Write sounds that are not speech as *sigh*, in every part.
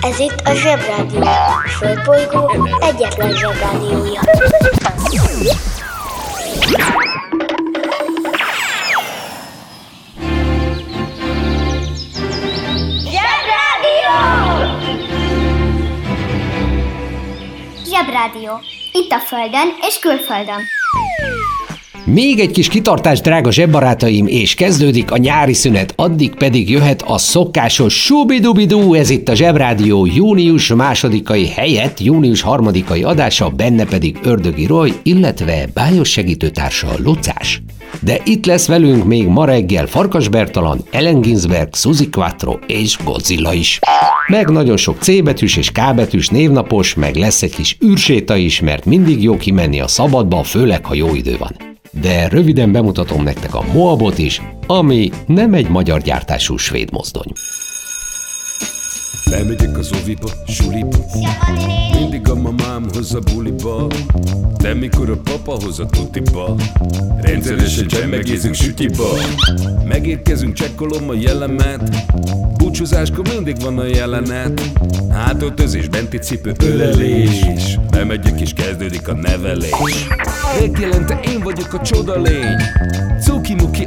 Ez itt a Zsebrádió. A Földbolygó egyetlen Zsebrádiója. Zsebrádió! Zsebrádió. Itt a Földön és külföldön. Még egy kis kitartás, drága zsebbarátaim, és kezdődik a nyári szünet, addig pedig jöhet a szokásos subidubidú, ez itt a Zsebrádió június másodikai helyett, június harmadikai adása, benne pedig Ördögi Roy, illetve bájos segítőtársa Lucás. De itt lesz velünk még ma reggel Farkas Bertalan, Ellen Ginsberg, Suzy Quattro és Godzilla is. Meg nagyon sok C betűs és K betűs névnapos, meg lesz egy kis űrséta is, mert mindig jó kimenni a szabadba, főleg ha jó idő van de röviden bemutatom nektek a Moabot is, ami nem egy magyar gyártású svéd mozdony. Bemegyek az oviba, suliba. Mindig a mamám hoz a buliba. De mikor a papa hoz a tutiba Rendszeresen csemmegézünk sütiba. Megérkezünk, csekkolom a jellemet Búcsúzáskor mindig van a jelenet. Hátöltözés, benti cipő, ölelés. Bemegyek és kezdődik a nevelés. Megjelente én vagyok a csoda lény. Cuki-muki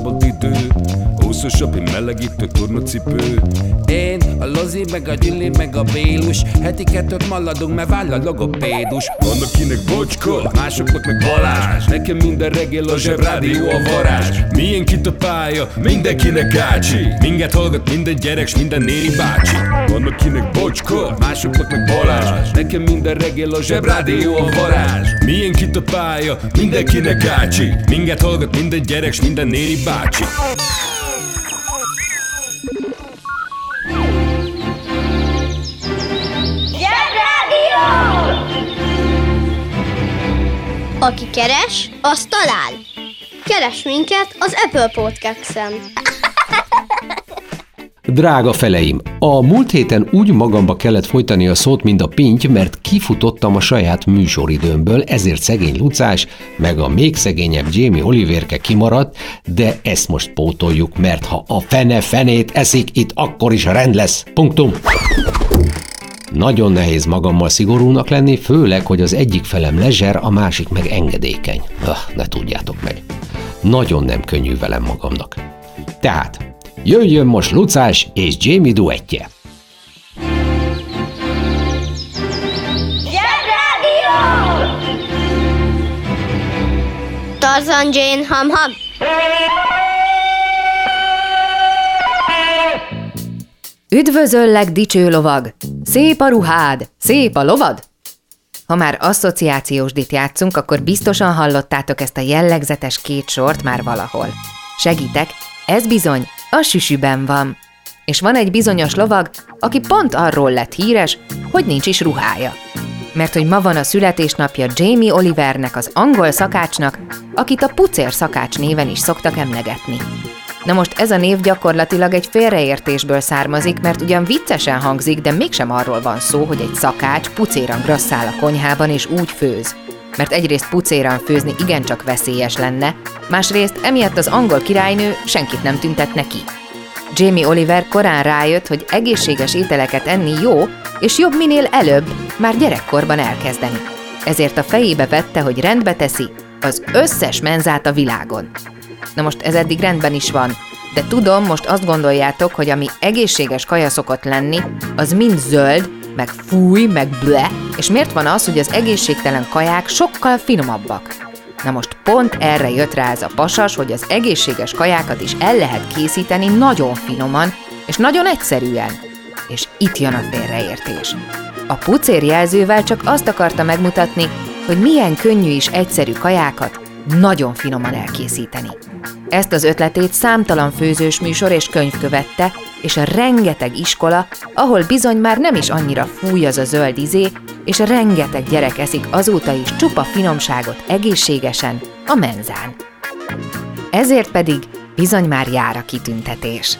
szabad idő Húszosabb, egy melegítő tornacipő. Én, a Lozi, meg a Gyüli, meg a Bélus. Heti kettőt maladunk, mert váll a logopédus. Van akinek bocska, másoknak meg Balázs. Nekem minden reggel a zsebrádió a varázs. Milyen kit a pálya, mindenkinek ácsi Minket hallgat minden gyerek, s minden néri bácsi. Van akinek bocska, másoknak meg Balázs. Nekem minden reggel a zsebrádió a varázs. Milyen kit a pálya, mindenkinek ácsi Minket hallgat minden gyerek, s minden néri Zsebrádió! Aki keres, az talál. Keres minket az Apple Podcast-en. Drága feleim, a múlt héten úgy magamba kellett folytani a szót, mint a pinty, mert kifutottam a saját műsoridőmből, ezért szegény Lucás, meg a még szegényebb Jamie Oliverke kimaradt, de ezt most pótoljuk, mert ha a fene fenét eszik, itt akkor is rend lesz. Punktum. Nagyon nehéz magammal szigorúnak lenni, főleg, hogy az egyik felem lezser, a másik meg engedékeny. Öh, ne tudjátok meg. Nagyon nem könnyű velem magamnak. Tehát, jöjjön most Lucás és Jamie duettje. Zsebrádió! Tarzan Jane Ham-Ham. Üdvözöllek, dicső lovag! Szép a ruhád, szép a lovad! Ha már asszociációs dit játszunk, akkor biztosan hallottátok ezt a jellegzetes két sort már valahol. Segítek, ez bizony a süsüben van. És van egy bizonyos lovag, aki pont arról lett híres, hogy nincs is ruhája. Mert hogy ma van a születésnapja Jamie Olivernek, az angol szakácsnak, akit a pucér szakács néven is szoktak emlegetni. Na most ez a név gyakorlatilag egy félreértésből származik, mert ugyan viccesen hangzik, de mégsem arról van szó, hogy egy szakács pucéran grasszál a konyhában és úgy főz. Mert egyrészt pucéran főzni igencsak veszélyes lenne, másrészt emiatt az angol királynő senkit nem tüntetne ki. Jamie Oliver korán rájött, hogy egészséges ételeket enni jó, és jobb minél előbb, már gyerekkorban elkezdeni. Ezért a fejébe vette, hogy rendbe teszi az összes menzát a világon. Na most ez eddig rendben is van, de tudom, most azt gondoljátok, hogy ami egészséges kaja szokott lenni, az mind zöld, meg fúj, meg ble, és miért van az, hogy az egészségtelen kaják sokkal finomabbak? Na most pont erre jött rá ez a pasas, hogy az egészséges kajákat is el lehet készíteni nagyon finoman, és nagyon egyszerűen. És itt jön a félreértés. A pucér jelzővel csak azt akarta megmutatni, hogy milyen könnyű és egyszerű kajákat nagyon finoman elkészíteni. Ezt az ötletét számtalan főzős műsor és könyv követte, és a rengeteg iskola, ahol bizony már nem is annyira fúj az a zöld izé, és a rengeteg gyerek eszik azóta is csupa finomságot egészségesen a menzán. Ezért pedig bizony már jár a kitüntetés.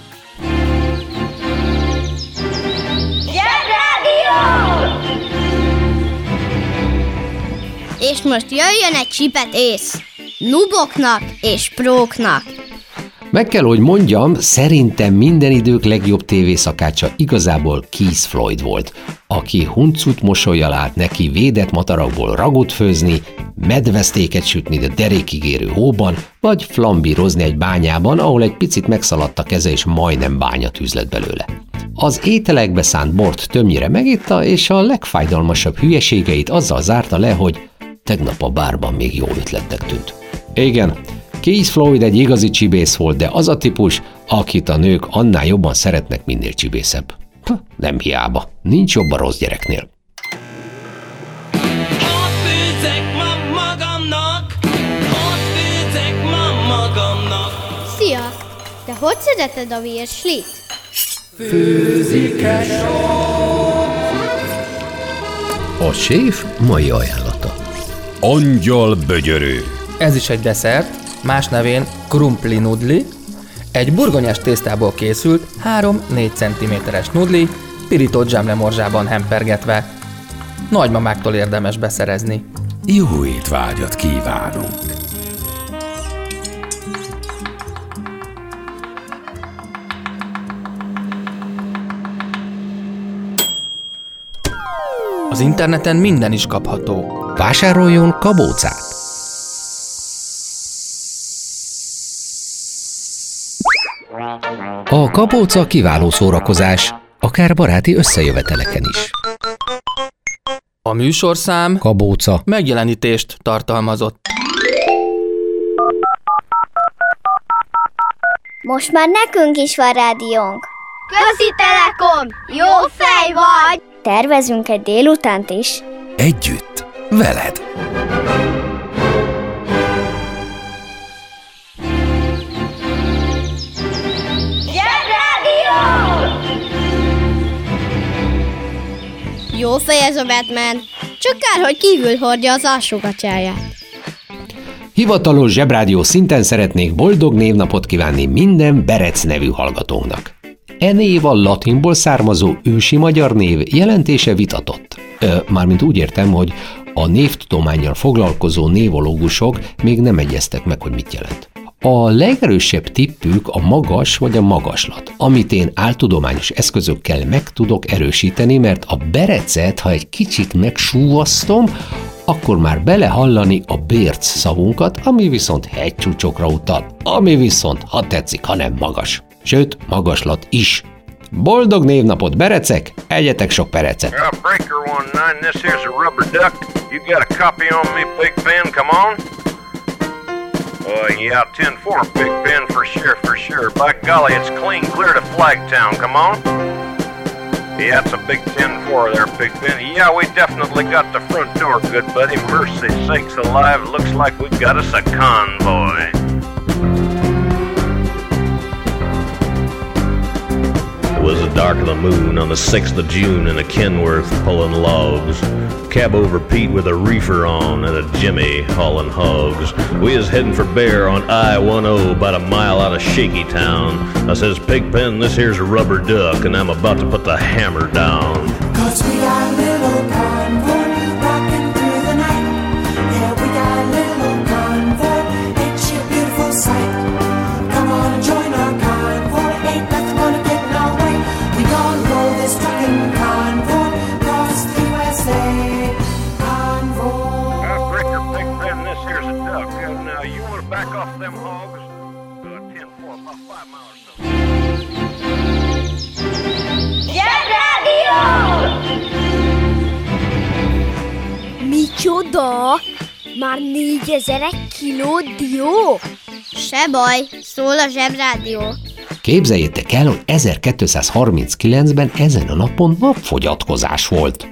És most jöjjön egy csipet ész. Nuboknak és próknak. Meg kell, hogy mondjam, szerintem minden idők legjobb tévészakácsa igazából Keith Floyd volt, aki huncut mosolyjal állt neki védett matarakból ragot főzni, medvesztéket sütni de derékig érő hóban, vagy flambírozni egy bányában, ahol egy picit megszaladt a keze és majdnem bányat lett belőle. Az ételekbe szánt bort többnyire megitta, és a legfájdalmasabb hülyeségeit azzal zárta le, hogy tegnap a bárban még jó ötletnek tűnt. Igen, Keith Floyd egy igazi csibész volt, de az a típus, akit a nők annál jobban szeretnek, minél csibészebb. Nem hiába, nincs jobb a rossz gyereknél. Szia! Te hogy szereted a virslit? Főzike A séf mai ajánlata. Angyal bögyörő. Ez is egy desszert, más nevén krumpli nudli, egy burgonyás tésztából készült 3-4 cm-es nudli, pirított zsemlemorzsában hempergetve. Nagymamáktól érdemes beszerezni. Jó étvágyat kívánunk! Az interneten minden is kapható. Vásároljon kabócát! A kabóca kiváló szórakozás, akár baráti összejöveteleken is. A műsorszám Kabóca. megjelenítést tartalmazott. Most már nekünk is van rádiónk. Közi Telekom! Jó fej vagy! Tervezünk egy délutánt is. Együtt, veled! Jó fej ez a Batman, csak kár, hogy kívül hordja az alsógatyáját. Hivatalos zsebrádió szinten szeretnék boldog névnapot kívánni minden Berec nevű hallgatónknak. E név a latinból származó ősi magyar név jelentése vitatott. Ö, mármint úgy értem, hogy a névtudományjal foglalkozó névológusok még nem egyeztek meg, hogy mit jelent. A legerősebb tippük a magas vagy a magaslat, amit én áltudományos eszközökkel meg tudok erősíteni, mert a berecet, ha egy kicsit megsúvasztom, akkor már belehallani a bérc szavunkat, ami viszont hegycsúcsokra utal, ami viszont, ha tetszik, ha nem magas. Sőt, magaslat is. Boldog névnapot, berecek! Egyetek sok perecet! Breaker. Uh, yeah, 10-4, Big Ben, for sure, for sure. By golly, it's clean clear to Flagtown. Come on. Yeah, it's a big 10-4 there, Big Ben. Yeah, we definitely got the front door, good buddy. Mercy sakes alive, looks like we got us a convoy. Was the dark of the moon on the 6th of June in a Kenworth pulling logs. Cab over Pete with a reefer on and a Jimmy hauling hogs. We is heading for Bear on I-10 about a mile out of Shaky Town. I says, Pigpen, this here's a rubber duck and I'm about to put the hammer down. Cause we got little convoy them hogs? 10-4, about five miles or so. Micsoda? Már négyezer kiló dió? Se baj, szól a zsebrádió. Képzeljétek el, hogy 1239-ben ezen a napon napfogyatkozás volt.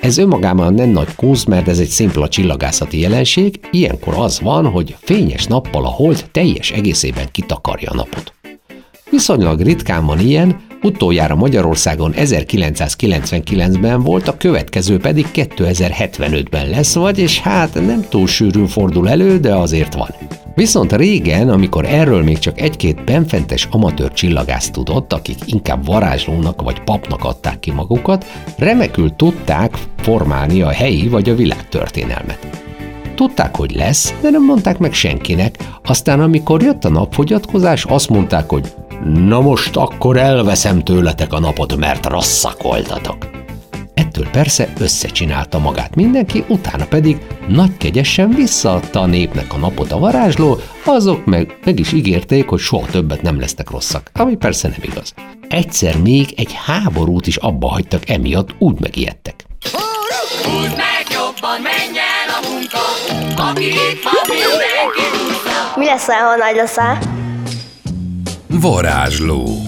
Ez önmagában nem nagy kunst, mert ez egy szimpla csillagászati jelenség, ilyenkor az van, hogy fényes nappal a hold teljes egészében kitakarja a napot. Viszonylag ritkán van ilyen, utoljára Magyarországon 1999-ben volt, a következő pedig 2075-ben lesz, vagyis hát nem túl sűrűn fordul elő, de azért van. Viszont régen, amikor erről még csak egy-két benfentes amatőr csillagász tudott, akik inkább varázslónak vagy papnak adták ki magukat, remekül tudták formálni a helyi vagy a világtörténelmet. Tudták, hogy lesz, de nem mondták meg senkinek, aztán amikor jött a napfogyatkozás, azt mondták, hogy na most akkor elveszem tőletek a napot, mert rosszak voltatok. Ettől persze összecsinálta magát mindenki, utána pedig nagy kegyesen visszaadta a népnek a napot a varázsló, azok meg, meg is ígérték, hogy soha többet nem lesznek rosszak, ami persze nem igaz. Egyszer még egy háborút is abba hagytak emiatt, úgy megijedtek. Húzd meg jobban, menj el a munka, aki itt van, mindenki. Mi leszel, ha nagy leszel? Varázsló.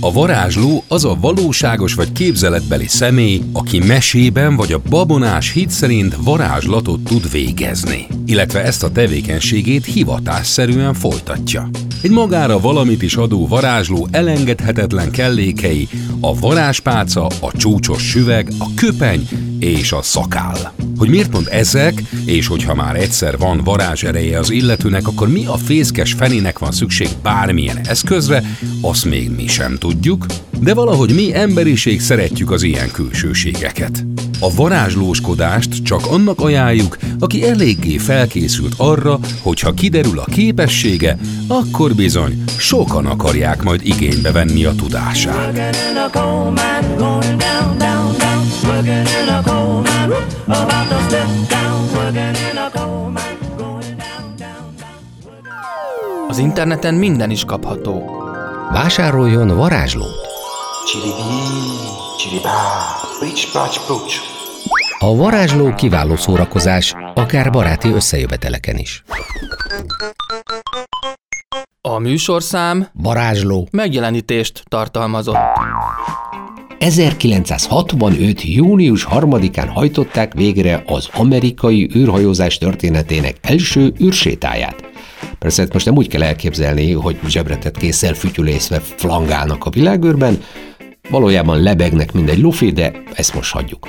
A varázsló az a valóságos vagy képzeletbeli személy, aki mesében vagy a babonás hit szerint varázslatot tud végezni, illetve ezt a tevékenységét hivatásszerűen folytatja. Egy magára valamit is adó varázsló elengedhetetlen kellékei a varázspálca, a csúcsos süveg, a köpeny és a szakál. Hogy miért pont ezek, és hogyha már egyszer van varázsereje az illetőnek, akkor mi a fészkes fenének van szükség bármilyen eszközre, azt még mi sem tudjuk, de valahogy mi emberiség szeretjük az ilyen külsőségeket. A varázslóskodást csak annak ajánljuk, aki eléggé felkészült arra, hogy ha kiderül a képessége, akkor bizony sokan akarják majd igénybe venni a tudását. About to step down. Working in a coal mine, going down, down, down. Az interneten minden is kapható. Vásároljon varázslót! A varázsló kiváló szórakozás, akár baráti összejöveteleken is. A műsorszám Varázsló megjelenítést tartalmazott. 1965. június 3-án hajtották végre az amerikai űrhajózás történetének első űrsétáját. Persze ezt most nem úgy kell elképzelni, hogy zsebretet késszel fütyülészve flangálnak a világűrben, valójában lebegnek, mint egy lufi, de ezt most hagyjuk.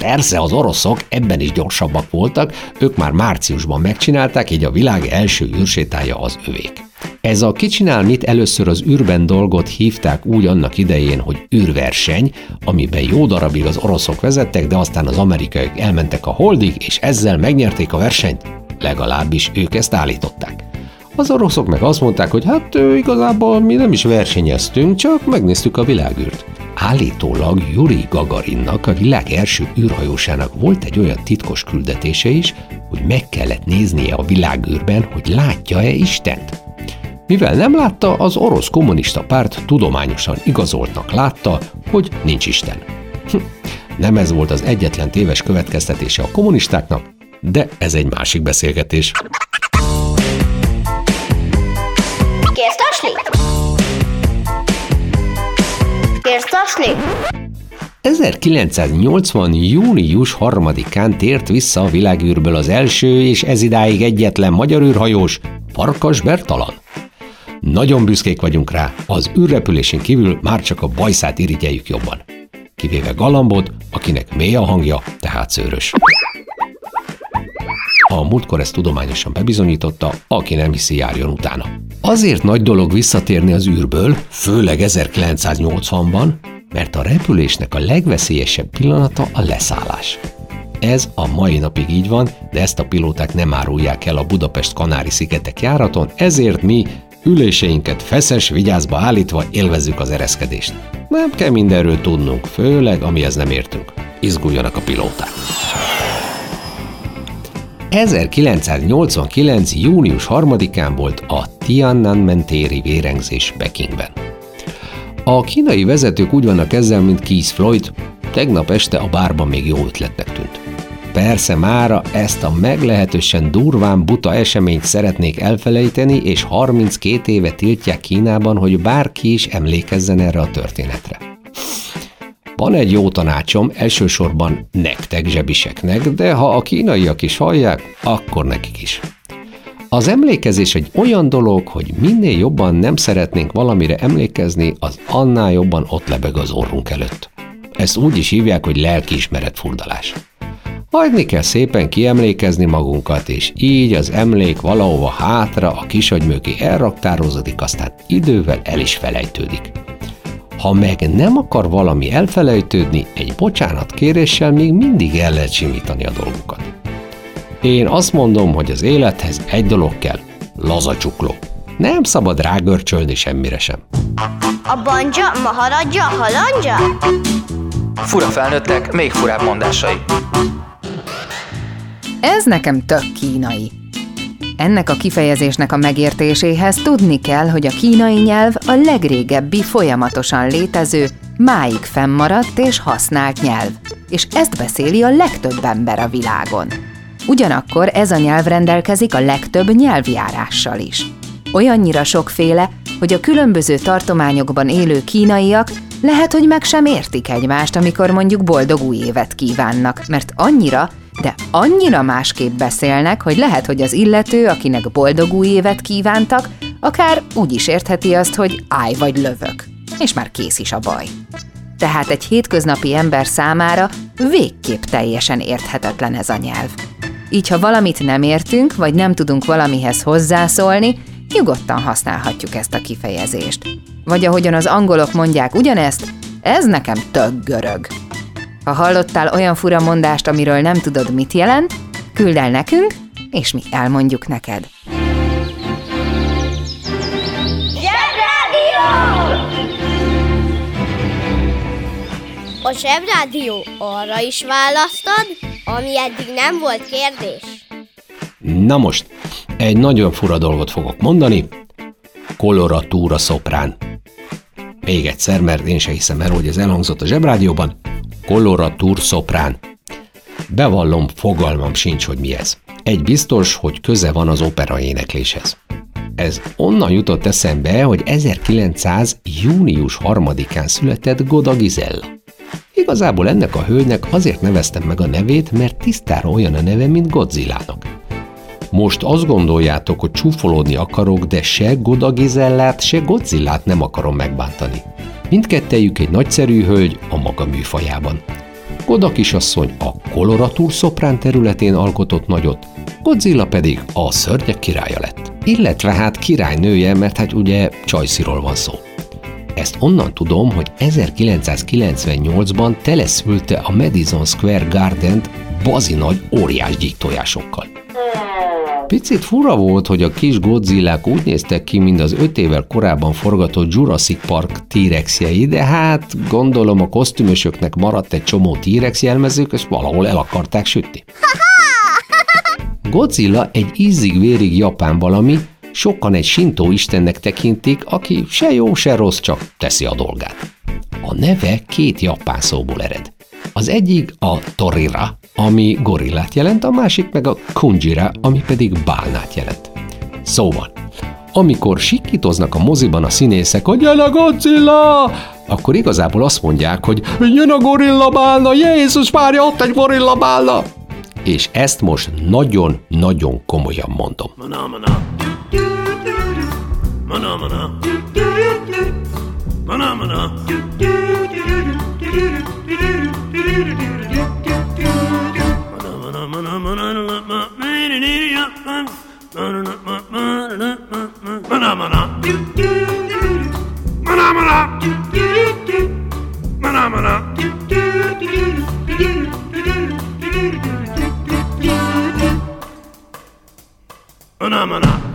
Persze az oroszok ebben is gyorsabbak voltak, ők már márciusban megcsinálták, így a világ első űrsétája az övék. Ez a kicsinál mit először az űrben dolgot hívták úgy annak idején, hogy űrverseny, amiben jó darabig az oroszok vezettek, de aztán az amerikaiak elmentek a holdig, és ezzel megnyerték a versenyt. Legalábbis ők ezt állították. Az oroszok meg azt mondták, hogy hát igazából mi nem is versenyeztünk, csak megnéztük a világűrt. Állítólag Yuri Gagarinnak, a világ első űrhajósának volt egy olyan titkos küldetése is, hogy meg kellett néznie a világűrben, hogy látja-e Istent. Mivel nem látta, az orosz kommunista párt tudományosan igazoltnak látta, hogy nincs Isten. Hm, Nem ez volt az egyetlen téves következtetése a kommunistáknak, de ez egy másik beszélgetés. Kérsz taslit? 1980. június 3-án tért vissza a világűrből az első és ez idáig egyetlen magyar űrhajós, Farkas Bertalan. Nagyon büszkék vagyunk rá, az űrrepülésén kívül már csak a bajszát irigyeljük jobban. Kivéve Galambot, akinek mély a hangja, tehát szőrös. A múltkor ezt tudományosan bebizonyította, aki nem hiszi, járjon utána. Azért nagy dolog visszatérni az űrből, főleg 1980-ban, mert a repülésnek a legveszélyesebb pillanata a leszállás. Ez a mai napig így van, de ezt a pilóták nem árulják el a Budapest-Kanári-szigetek járaton, ezért mi üléseinket feszes vigyázba állítva élvezzük az ereszkedést. Nem kell mindenről tudnunk, főleg amihez nem értünk. Izguljanak a pilóták. 1989. június 3-án volt a Tiananmen téri vérengzés Pekingben. A kínai vezetők úgy vannak ezzel, mint Keith Floyd, tegnap este a bárban még jó ötletnek. Persze mára ezt a meglehetősen durván buta eseményt szeretnék elfelejteni, és 32 éve tiltják Kínában, hogy bárki is emlékezzen erre a történetre. Van egy jó tanácsom, elsősorban nektek zsebiseknek, de ha a kínaiak is hallják, akkor nekik is. Az emlékezés egy olyan dolog, hogy minél jobban nem szeretnénk valamire emlékezni, az annál jobban ott lebeg az orrunk előtt. Ezt úgy is hívják, hogy lelkiismeret furdalás. Hagyni kell szépen kiemlékezni magunkat, és így az emlék valahova hátra a kisagymögé elraktározódik, aztán idővel el is felejtődik. Ha meg nem akar valami elfelejtődni, egy bocsánat kéréssel még mindig el lehet simítani a dolgokat. Én azt mondom, hogy az élethez egy dolog kell, laza csukló. Nem szabad rágörcsölni semmire sem. A banja, maharadja, halandja? Fura felnőttek, még furább mondásai. Ez nekem tök kínai. Ennek a kifejezésnek a megértéséhez tudni kell, hogy a kínai nyelv a legrégebbi folyamatosan létező, máig fennmaradt és használt nyelv, és ezt beszéli a legtöbb ember a világon. Ugyanakkor ez a nyelv rendelkezik a legtöbb nyelvjárással is. Olyannyira sokféle, hogy a különböző tartományokban élő kínaiak lehet, hogy meg sem értik egymást, amikor mondjuk boldog új évet kívánnak, mert annyira, de annyira másképp beszélnek, hogy lehet, hogy az illető, akinek boldog új évet kívántak, akár úgy is értheti azt, hogy állj vagy lövök. És már kész is a baj. Tehát egy hétköznapi ember számára végképp teljesen érthetetlen ez a nyelv. Így, ha valamit nem értünk, vagy nem tudunk valamihez hozzászólni, nyugodtan használhatjuk ezt a kifejezést. Vagy ahogyan az angolok mondják ugyanezt, ez nekem tök görög. Ha hallottál olyan fura mondást, amiről nem tudod, mit jelent, küld el nekünk, és mi elmondjuk neked. A zsebrádió arra is választad, ami eddig nem volt kérdés. Na most, egy nagyon fura dolgot fogok mondani. Koloratúra szoprán. Még egyszer, mert én se hiszem el, hogy ez elhangzott a zsebrádióban. Koloratúr szoprán. Bevallom, fogalmam sincs, hogy mi ez. Egy biztos, hogy köze van az opera énekléshez. Ez onnan jutott eszembe, hogy 1900. június 3-án született Goda Gizella. Igazából ennek a hölgynek azért neveztem meg a nevét, mert tisztára olyan a neve, mint Godzillának. Most azt gondoljátok, hogy csúfolódni akarok, de se Goda Gizellát, se Godzillát nem akarom megbántani. Mindkettejük egy nagyszerű hölgy a maga műfajában. Goda kisasszony a koloratúr szoprán területén alkotott nagyot, Godzilla pedig a szörnyek királya lett. Illetve hát királynője, mert hát ugye Csajsziról van szó. Ezt onnan tudom, hogy 1998-ban teleszülte a Madison Square Garden-t bazi nagy óriás gyíktojásokkal. Picit fura volt, hogy a kis Godzillák úgy néztek ki, mint az öt évvel korábban forgatott Jurassic Park T-rexjei, de hát gondolom a kosztümösöknek maradt egy csomó T-rex jelmezők, és valahol el akarták sütni. *laughs* Godzilla egy ízig-vérig japán valami, sokan egy sintó istennek tekintik, aki se jó, se rossz, csak teszi a dolgát. A neve két japán szóból ered. Az egyik a Torira, ami gorillát jelent, a másik meg a Kunjira, ami pedig bálnát jelent. Szóval, amikor sikítoznak a moziban a színészek, hogy jön a Godzilla, akkor igazából azt mondják, hogy jön a gorilla bálna, Jézus várja, ott egy gorilla bálna. És ezt most nagyon-nagyon komolyan mondom. Mana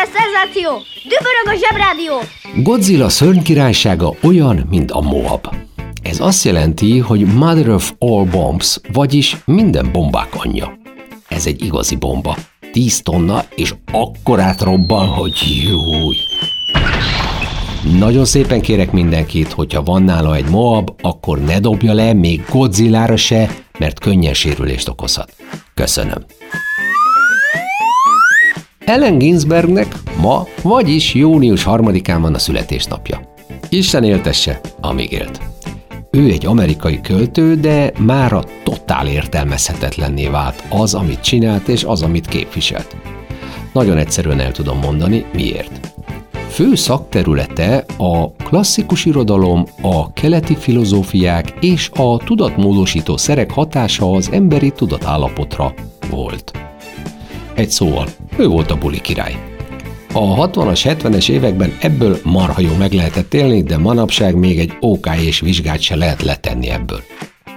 Hétmérföldes szenzáció! Dübörög a zsebrádió! Godzilla szörnykirálysága olyan, mint a Moab. Ez azt jelenti, hogy Mother of all bombs, vagyis minden bombák anyja. Ez egy igazi bomba. 10 tonna, és akkorát robban, hogy júj. Nagyon szépen kérek mindenkit, hogyha van nála egy Moab, akkor ne dobja le még Godzillára se, mert könnyen sérülést okozhat. Köszönöm. Ellen Ginsbergnek ma, vagyis június 3-án van a születésnapja. Isten éltesse, amíg élt. Ő egy amerikai költő, de mára totál értelmezhetetlenné vált az, amit csinált, és az, amit képviselt. Nagyon egyszerűen el tudom mondani, miért. Fő szakterülete a klasszikus irodalom, a keleti filozófiák és a tudatmódosító szerek hatása az emberi tudatállapotra volt. Egy szóval, ő volt a buli király. A 60-as, 70-es években ebből marha jó meg lehetett élni, de manapság még egy OK és vizsgát se lehet letenni ebből.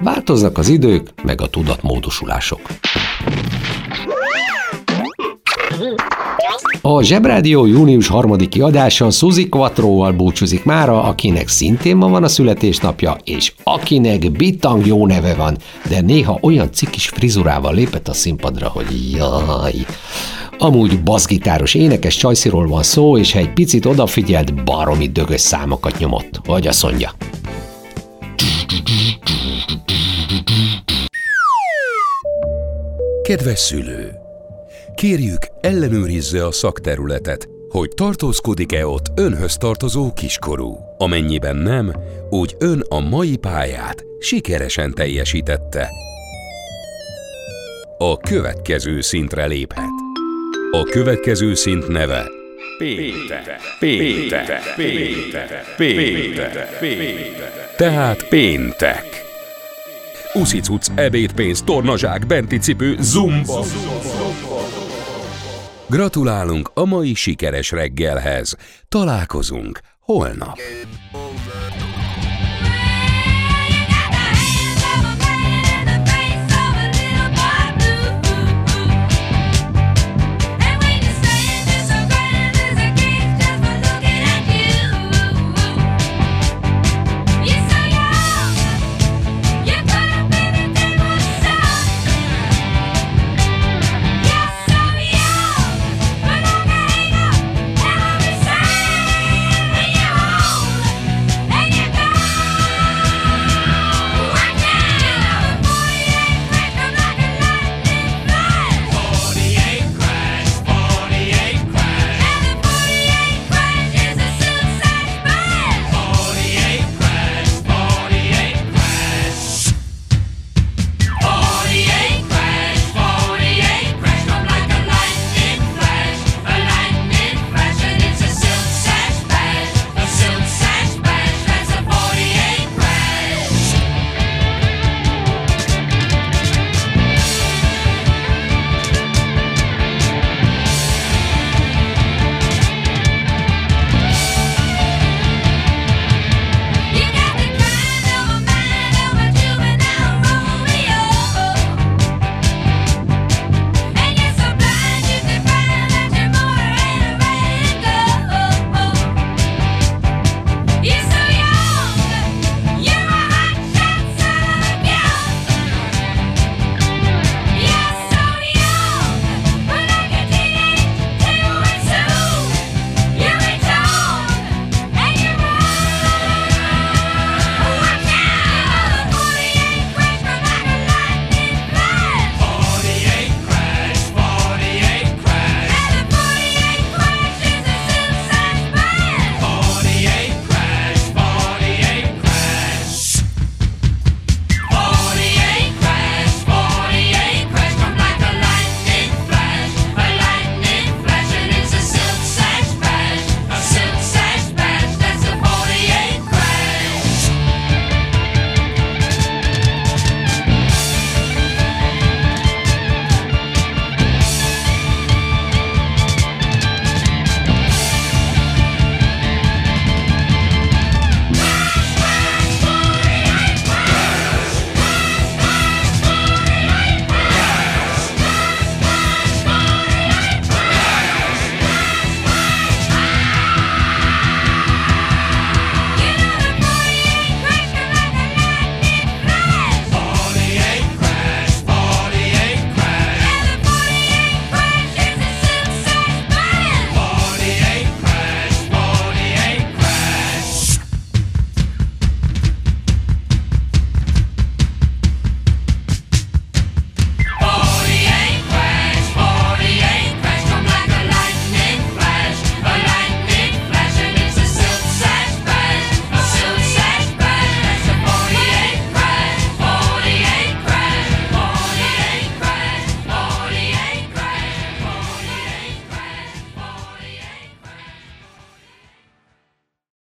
Változnak az idők, meg a tudatmódosulások. A Zsebrádió június 3 adása Suzy Quattroval búcsúzik mára, akinek szintén ma van a születésnapja, és akinek bitang jó neve van, de néha olyan cikis frizurával lépett a színpadra, hogy jaj. Amúgy baszgitáros énekes csajsziról van szó, és ha egy picit odafigyelt, baromi dögös számokat nyomott, hogy azt mondja. Kedves szülő! Kérjük, ellenőrizze a szakterületet, hogy tartózkodik-e ott önhöz tartozó kiskorú. Amennyiben nem, úgy ön a mai pályát sikeresen teljesítette. A következő szintre léphet. A következő szint neve Péntek, péntek, péntek, péntek, péntek. Tehát péntek. Uszicuc, ebédpénz, tornazsák, benti cipő, zumba. Gratulálunk a mai sikeres reggelhez. Találkozunk holnap.